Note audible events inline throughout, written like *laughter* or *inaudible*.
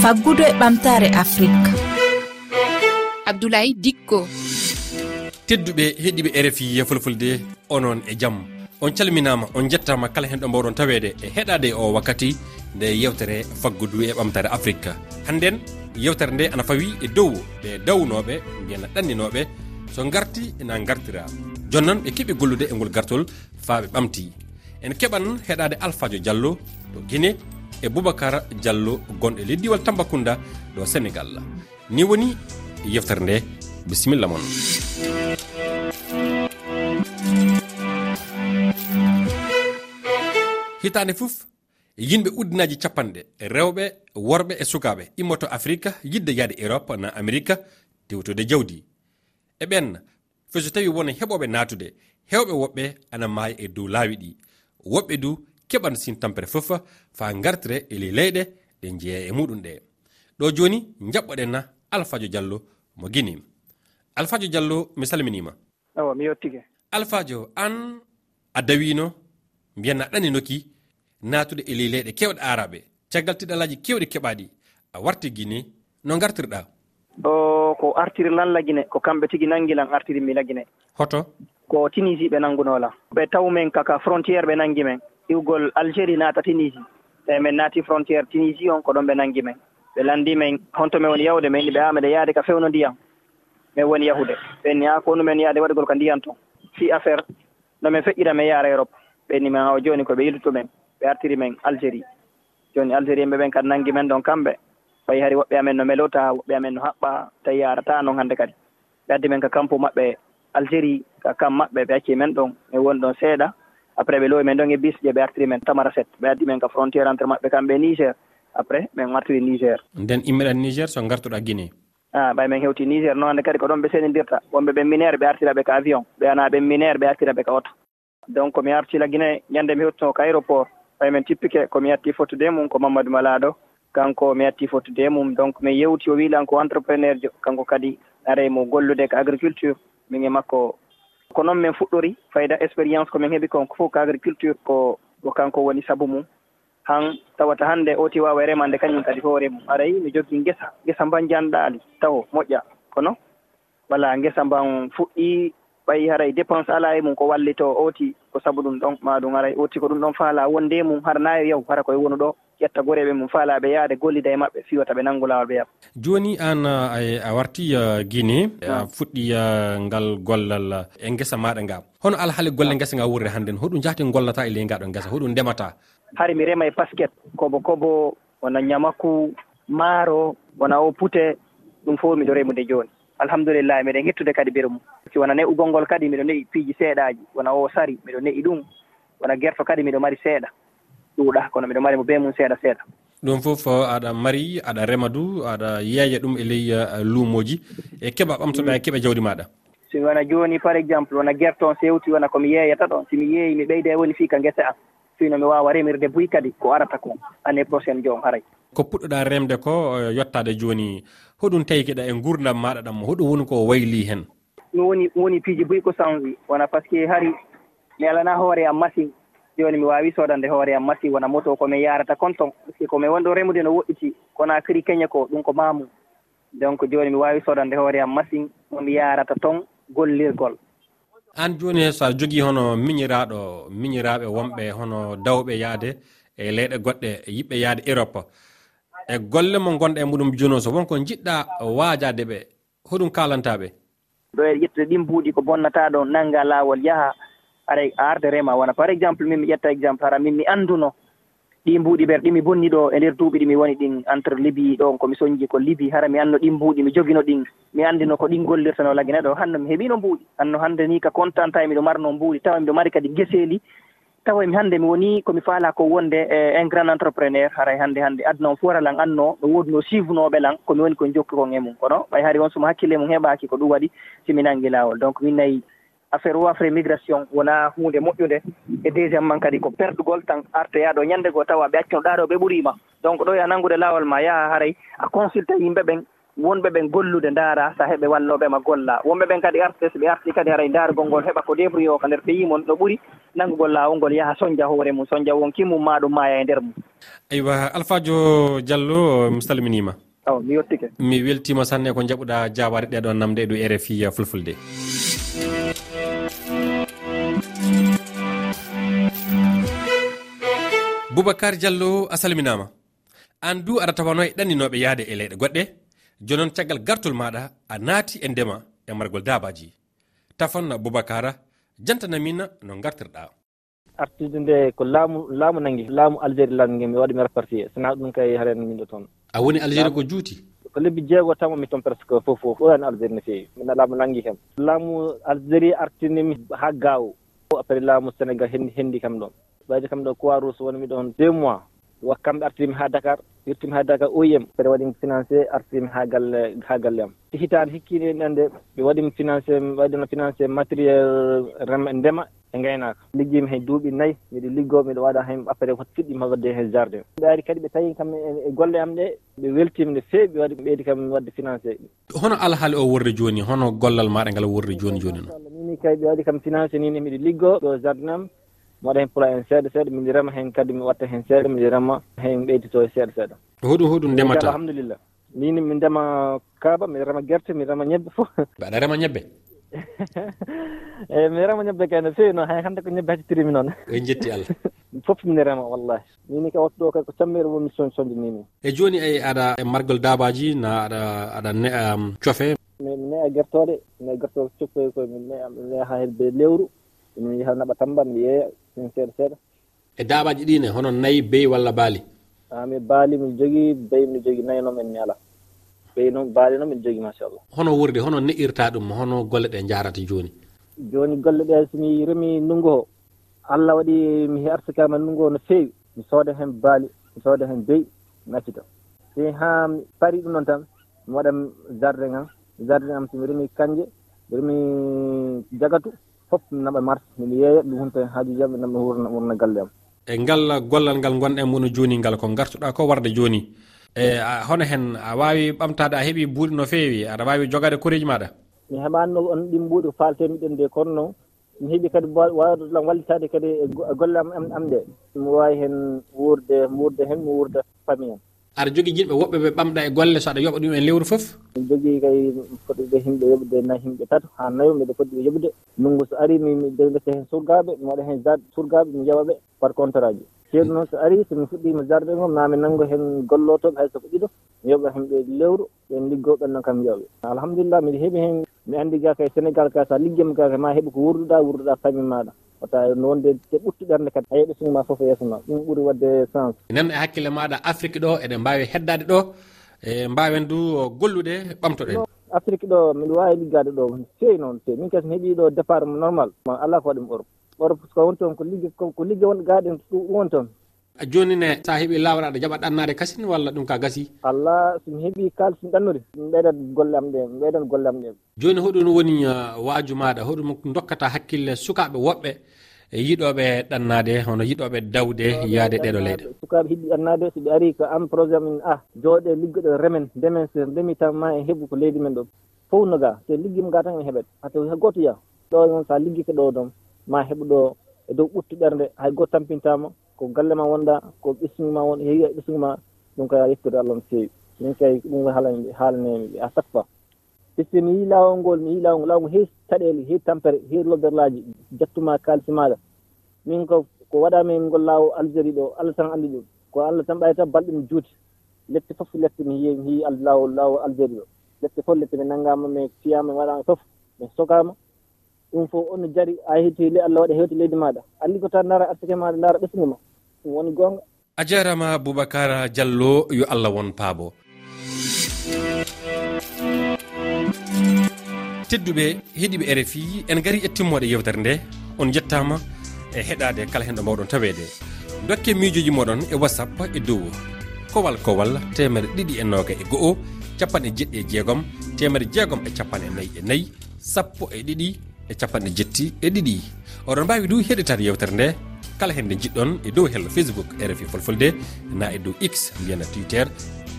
faggudu e ɓamtare afrique. Abdoulaye dikko. Tedduɓe heeɗiɓe rfi ye fulfulde onon e jaam on calminama on jettama kala hen ɗo mbawɗon tawede e heɗade o wakkati nde yewtere faggudu e ɓamtare afrique. Hannden yewtere nde ana fawi e dow ɓe dawnoɓe mbiyana ɗanninoɓe so garti ena gartira jonnon ɓe keeɓi gollude e ngol gartol faaɓe ɓamti. En keɓan heɗade alphajo diallo to guine e boubacar diallo gonɗo leydi diwal tambacounda ɗo sénégal. Ni woni yeftere nde bisimilla moon hitande fof yimɓe uddinaji capanɗe rewɓe worɓe e sukaɓe immoto afrique yidde yaade europe na amérique tewtude jawdi. E ɓen feso tawi wona heɓoɓe natude hewɓe woɓɓe ana maayi e dow laawi ɗi. Woɓɓe du keɓan sin tampere fof fa gartire e ley leyɗe ɗe jeeya e muɗum ɗe. Ɗo joni jaɓɓoɗen na alphajo diallo mo guini alphajo diallo mi salminima. Awa mi yettike alphajo an a dawino mbiyanna ɗani noki natude e ley leyɗe kewɗe araɓe. Caggal tiɗalaji kewɗe keɓaɗi a warti guine no gartirɗa o ko artiri lan lagine ko kamɓe tigi nangilan artiri mi lagine hoto? Ko tunisie ɓe nangunola. Ɓe taw men kaka frontiére ɓe nangi men. iwgol algérie naata tunisie. Tawi min naati frontiére tunisie on ko ɗon ɓe nangi men. Ɓe lanndi men honto min woni yawde men ɓe haa yaade ka fewno ndiyam. Min woni yahude. Ɓenni haa ko numen yaade waɗgol ko ndiyam toon fi affaire no min feƴƴira min yaara europe. Ɓenni min haa jooni koɓe yiltuto men ɓe artiri men algérie. Jooni algérie en ɓe ɓen kadi nangi men ɗon kamɓe. Fayi hari woɓɓe amen no melota woɓɓe amen no haɓɓa tawi yarata noon hannde kadi. Ɓe addi men ko campo maɓɓe algérie ka kam maɓɓe ɓe acci men ɗon min woni ɗon seeɗa. après ɓe lowi men ɗon e bis je ɓe artiri men tamaraset ɓe addi men ka frontiére entre maɓɓe kamɓe e niger. Après min martiri niger. Nden immiɗan niger so gartuɗa guiné a ah, ɓay min hewti niger. Noon hannde kadi ko ɗon ɓe senidirta wonɓe ɓe minére ɓe artiraɓe ka avion. Ɓe ana ɓe minére ɓe artiraɓe ka oto. Donc mi artila guiné ñande mi hewtino ka aéroport. Ɓay min tippike komi yatti fottude e mum ko mamadou malaɗo kanko mi yatti fottude e mum. Donc min yewti o wiilan ko entrepreneur jo. Kanko kadi are mo gollude ko agriculture. Min e makko ko noon min fuɗɗori fayda expérience komin heeɓi kon fof ko agriculture ko ko kanko woni sabu mum. Han tawata hannde oti wawa remande kañum kadi hoore mum aɗayi mi jogii ngesa ngesa mban janɗaali taw moƴƴa. Kono wala ngesa mban fuɗɗi ɓayi haray dépense ala e mum ko wallito ooti ko sabu ɗum ɗon ma ɗum aray ooti ko ɗum ɗon faala wonde mum har e yaw hara koye wonu ɗo. ƴetta goreɓe mum fa laaɓe yaade gollida e maɓɓe fiwata ɓe nanngu laawol ɓe yaɓa jooni an e, a warti guine a fuɗɗi ngal gollal e ngesa maɗa nga hono alhaali golle ngesa nga wurre hannden hoɗum jahten gollata e ley ngaɗo ngesa? Hoɗum ndemata? Hari mi rema e basket. Kobo kobo wona ñamaku maaro wona o pute ɗum fof miɗo remude jooni. Alhamdulillahi miɗen hettude kadi biro mum si wona ne ugol ngol kadi miɗo ne'i piiji seeɗaji wona o sari miɗo ne'i ɗum. Wona guerto kadi miɗo mari seeɗa. ɗuuɗa kono miɗo mari mo be mum seeɗa seeɗa. Ɗum fof aɗa mari aɗa rema du aɗa yeeya ɗum e ley uh, luumoji. E keɓa ɓamtoɗa e keɓa jawdi maɗa. Somi wona jooni par exemple wona guerte on sewti wona komi yeeyata ɗon somi yeeyi mi ɓeyde woni fii ka ngesa am. Fino mi wawa remirde buy kadi ko arata ko année prochaine jom haray. Ko puɗɗoɗa remde ko uh, yettade jooni hoɗum tawikeɗa e gurdam maɗa ɗam hoɗum woni ko wayli hen. Ɗum woni woni piiji buy ko changi wona par ce que hari mi alana hoore am machine. joni mi wawi sodande hoore am machine wona moto komin yarata conton par ce que komin wonɗo remude no woɗɗiti kono kiri keñe ko ɗum ko mamum donc joni mi wawi sodande hoore am machine momi yarata ton gollirgol. An joni so a jogii hono miñiraɗo miñiraɓe wonɓe hono dawɓe yaade e leyɗe goɗɗe yiɓɓe yaade europe. E golle mo gonɗa e muɗum joni o so wonko jiɗɗa waajade ɓe hoɗum kalantaɓe ɗo e ƴettude ɗin mbuuɗi ko bonnata ɗon nangga laawol yaha. ara arde rema wona. Par exemple min mi ƴetta exemple hara min mi annduno ɗi mbuuɗi ɓer ɗi mi bonni ɗo e nder duuɓi ɗi mi woni ɗin entre libi ɗon komi soñji ko libi. Hara mi anno ɗin mbuuɗi mi jogino ɗin mi anndino ko ɗin gollirtano lagine ɗo. Hanno mi heɓino mbuuɗi. Hanno hannde ni ka contant tawi miɗo marno mbuuɗi. Tawa miɗo mari kadi geseeli. Tawa mi hannde mi woni komi faala ko wonde e un grand entrepreneur. Haray hannde hannde. Aduna on fof lan anno no woodno suivenoɓe lan komi woni komi jokki kon e mum. Kono? Ɓay hari on somo hakkille mum heɓaki ko ɗum waɗi simi nangi laawol. Donc min nayi affaire wafre migration wona hunde moƴƴude e deuxiémement kadi ko perdugol tan artoyaɗo ñande goo tawa ɓe accanoɗa ɗo ɓe ɓuurima donc ɗo ya nanngude laawol ma yaha haray a consulta yimɓe ɓen wonɓe ɓen gollude ndaara so heɓe walloɓema golla. Wonɓe ɓen kadi arte so ɓe arti kadi haray ndaarugol ngol heɓa ko débrouillé o ko nder pays mon ɗo ɓuuri nanngugol laawol ngol yaha soñdia hoore mum soñdia won kimmum ma ɗum maya e nder mum. Eywa alphadio diallo mi salminima. Aw mi yettike mi weltima sanne ko jaɓuɗa jawade ɗeɗon namde e ɗo rfi fulfulde. boubacar diallo a salminama. An du aɗa tawano e ɗanninoɓe yahde e leyɗe goɗɗe. Jonon caggal gartol maɗa a naati e ndema e margol dabaji tafan boubacara jantanamina no gartirɗa artude nde ko laamu laamu nangi laamu algérie langi mi waɗi mi répartie sona ɗum kay haren min ɗo toon. A woni algérie ko juuti? Ko lebbi jeego tama mi toon presque fof fof ɓurani algérie no feewi. Mina laamu nangi kam laamu algérie artinimi ha gaaw après laamu sénégal hendi henndi kam ɗon. ɓayde kam ɗo croix wonmi ɗon deux mois. Kamɓe artirimi ha dakar irtimi ha dakar oyem mbeɗa waɗimi financé artirimi ha galle ha galle am. Si hitande hikkiɗe ɗande ɓe waɗimi financé waɗino financé matériel rema e ndema e gaynaka. Liggimi hen duuɓi nayyi miɗo liggo miɗo waɗa hen après hoto fiɗɗima wadde hen jardin. Ɓe ari kadi ɓe tawi kam e, e golle am ɗe ɓe weltima nde feewi ɓe waɗi ɓeydi kam wadde financé hono alhaali o worri joni hono gollal maɗa ngal worri joni joni noon? Mini kay ɓe waɗi kam financé nini miɗo liggo ɗo jardin am. mi waɗa hen pula en seeɗa seeɗa min rema hen kadi mi watta hen seeɗa mi rema hen ɓeydito e seeɗa seeɗa. Hoɗum hoɗum ndemata. alhamdulillah. Mini mi ndema kaaba mi rema guerte mi rema ñebbe fof. *laughs* Mbaɗa rema ñebbe? *laughs* Eyi eh, mi rema ñebbe kay no feewi noon hay hannde ko ñebbe haccitirimi noon. En jetti allah. *laughs* Fof mine rema wallahi. Mini ka wattu ɗo kay ko cammere wonmi soñ soñde nini e joni ay aɗa e margol dabaji na aɗa aɗa ne'a cofe? Mi ne'a gertoɗe mi ne'a gertoɗe coffoy koye mi ne'a mi ne'a ha hedde lewru mi yaha naɓa tamba mi yeeya. ɗum seeɗa seeɗa. E daaɓaji ɗine hono nayi beyi walla baali? Ah, Ami baali mi jogui beyi mi jogui nayi noon min mi alaa ɓey noon baali noon mbiɗa jogui machallah hono wurde hono ne'irta ɗum hono golle ɗe jarata joni joni golle ɗe somi remi ndungu ho. Allah waɗi mi arsikama ndungu ho no feewi. Mi sooda hen baali mi sooda hen beyi mi accita si ha mi parii ɗum noon tan mi waɗa jardin am. Jardin am somi remi kanje mi remi jagatu foof naɓa marta mbiɗa yeeya ɗum hunta hen haajuji am wurna wurna galle am e ngal gollal ngal gonɗen woni joni ngal ko gartuɗa ko warde joni e hono hen a wawi ɓamtade a heeɓi buuɗi no feewi aɗa wawi jogade koreji maɗa mi heɓanno on ɗin mbuuɗi ko faltemiɗen de kono noon mi heeɓi kadi wawdelam wallitade kadi e, e golle am am nde. Mi wawi hen wurde wurde hen mi wurda famille am. aɗa jogui jinɓe woɓɓe ɓe ɓamɗa e golle so aɗa yoɓa ɗum e lewru foof miɗa jogui kay fotɓe himɓe yoɓde na himɓe tato ha nayo mbiɗa foti ɓe yoɓde. Ndunngu so ari mi deke hen surgaɓe mi waɗa hen jade surgaaɓe mi jaɓaɓe par contrat ji ceeɗu noon so ari somi fuɗɗima jarde ngom mami nanngo hen gollotoɓe hayso ko ɗiɗo mi yoɓa heen lewru ɓen liggoo ɓen noon kam yoɓe alhamdulillah miɗa heeɓi hen mi andi ga kay e sénégal ka sa a liggima ka ma heɓi ko wurduɗa wurduɗa famille maɗa tawi no wonde te ɓurti ɓernde kadi a yeɗo sinma foof e yeeso ma. Ɗum ɓuuri wadde sens nen e hakkille maɗa afrique ɗo eɗen mbawi heddade ɗo e mbawen du gollude ɓamtoɗen. Afrique ɗo miɗa wawi liggade ɗo fewi noon fewi min kadi mi heeɓi ɗo départ normal ma ala ko waɗi europe. Europe ko woni toon ko ligge ko ligge won gaɗen ɗum woni toon. Joni ne sa heeɓi lawraɗo jaɓa ɗannade kasin walla ɗum ka gasi? Allah somi heeɓi kalis mi ɗannude mi ɓeydat golle am ɗe mi ɓeydat golle am ɗe. Joni hoɗum woni uh, waaju maɗa hoɗum dokkata hakkille sukaɓe woɓɓe. yiɗoɓe ɗannade hono yiɗoɓe dawde yaade ɗeɗo leyɗe. Sukaɓe hiɗi ɗannade soɓe ari ko an programme min a ah, jooɗe liggoɗo remen ndemen so ndemi tan ma en heɓu ko leydi men ɗo. Fof no ga so liggima ga tan en heɓat hata goto ya ɗo noon sa liggi ko ɗo ɗon ma heɓu ɗo e dow ɓurti ɓernde hay goto tampintama ko galle ma wonɗa ko ɓesgu ma won heewi e ɓesgu ma ɗum kay a yettude allah no feewi. Min kay ɗum haalane haalanemi à chaque fois te so mi yii lawol ngol mi yii lawol lawol ngol heewi caɗele heewi tampere heewi lodderlaji jattuma kaalisi maɗa min ko ko waɗama e ngol lawol algérie ɗo allah tan andi ɗum. Ko allah tan ɓayi tan balɗe mi juuti. Lette foof lette mi yeewi mi yii lawol lawol algérie ɗo. Lette foof lette mi nanggama mi fiyama mi waɗama foof mi sokama ɗum fof onno jari a heeti allah waɗa hewte leydi maɗa alli ko tan dara artike maɗa dara ɓesgu ma ɗum woni gonga a jarama boubacara diallo yo allah won paabo. tedduɓe heeɗiɓe e rfi en gari e timmode yewtere nde on jettama e heɗade kala hen ɗo mbawɗon tawede dokke miijoji moɗon e whatsapp e dow kowal kowal temere ɗiɗi e noga e go'o capanɗe jeɗɗi e jeegom temere jeegom e capanɗe nayyi e nayyi sappo e ɗiɗi e capanɗe jetti e ɗiɗi. Oɗon mbawi du heɗitade yewtere nde kala hen nde jiɗɗon e dow hello facebook e rfi folfolde na e dow x mbiyana twitter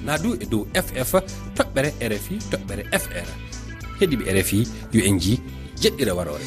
na du e dow ff toɓɓere e rfi toɓɓere fr heeɗiɓe rfi yo en ji jeɗɗira warore.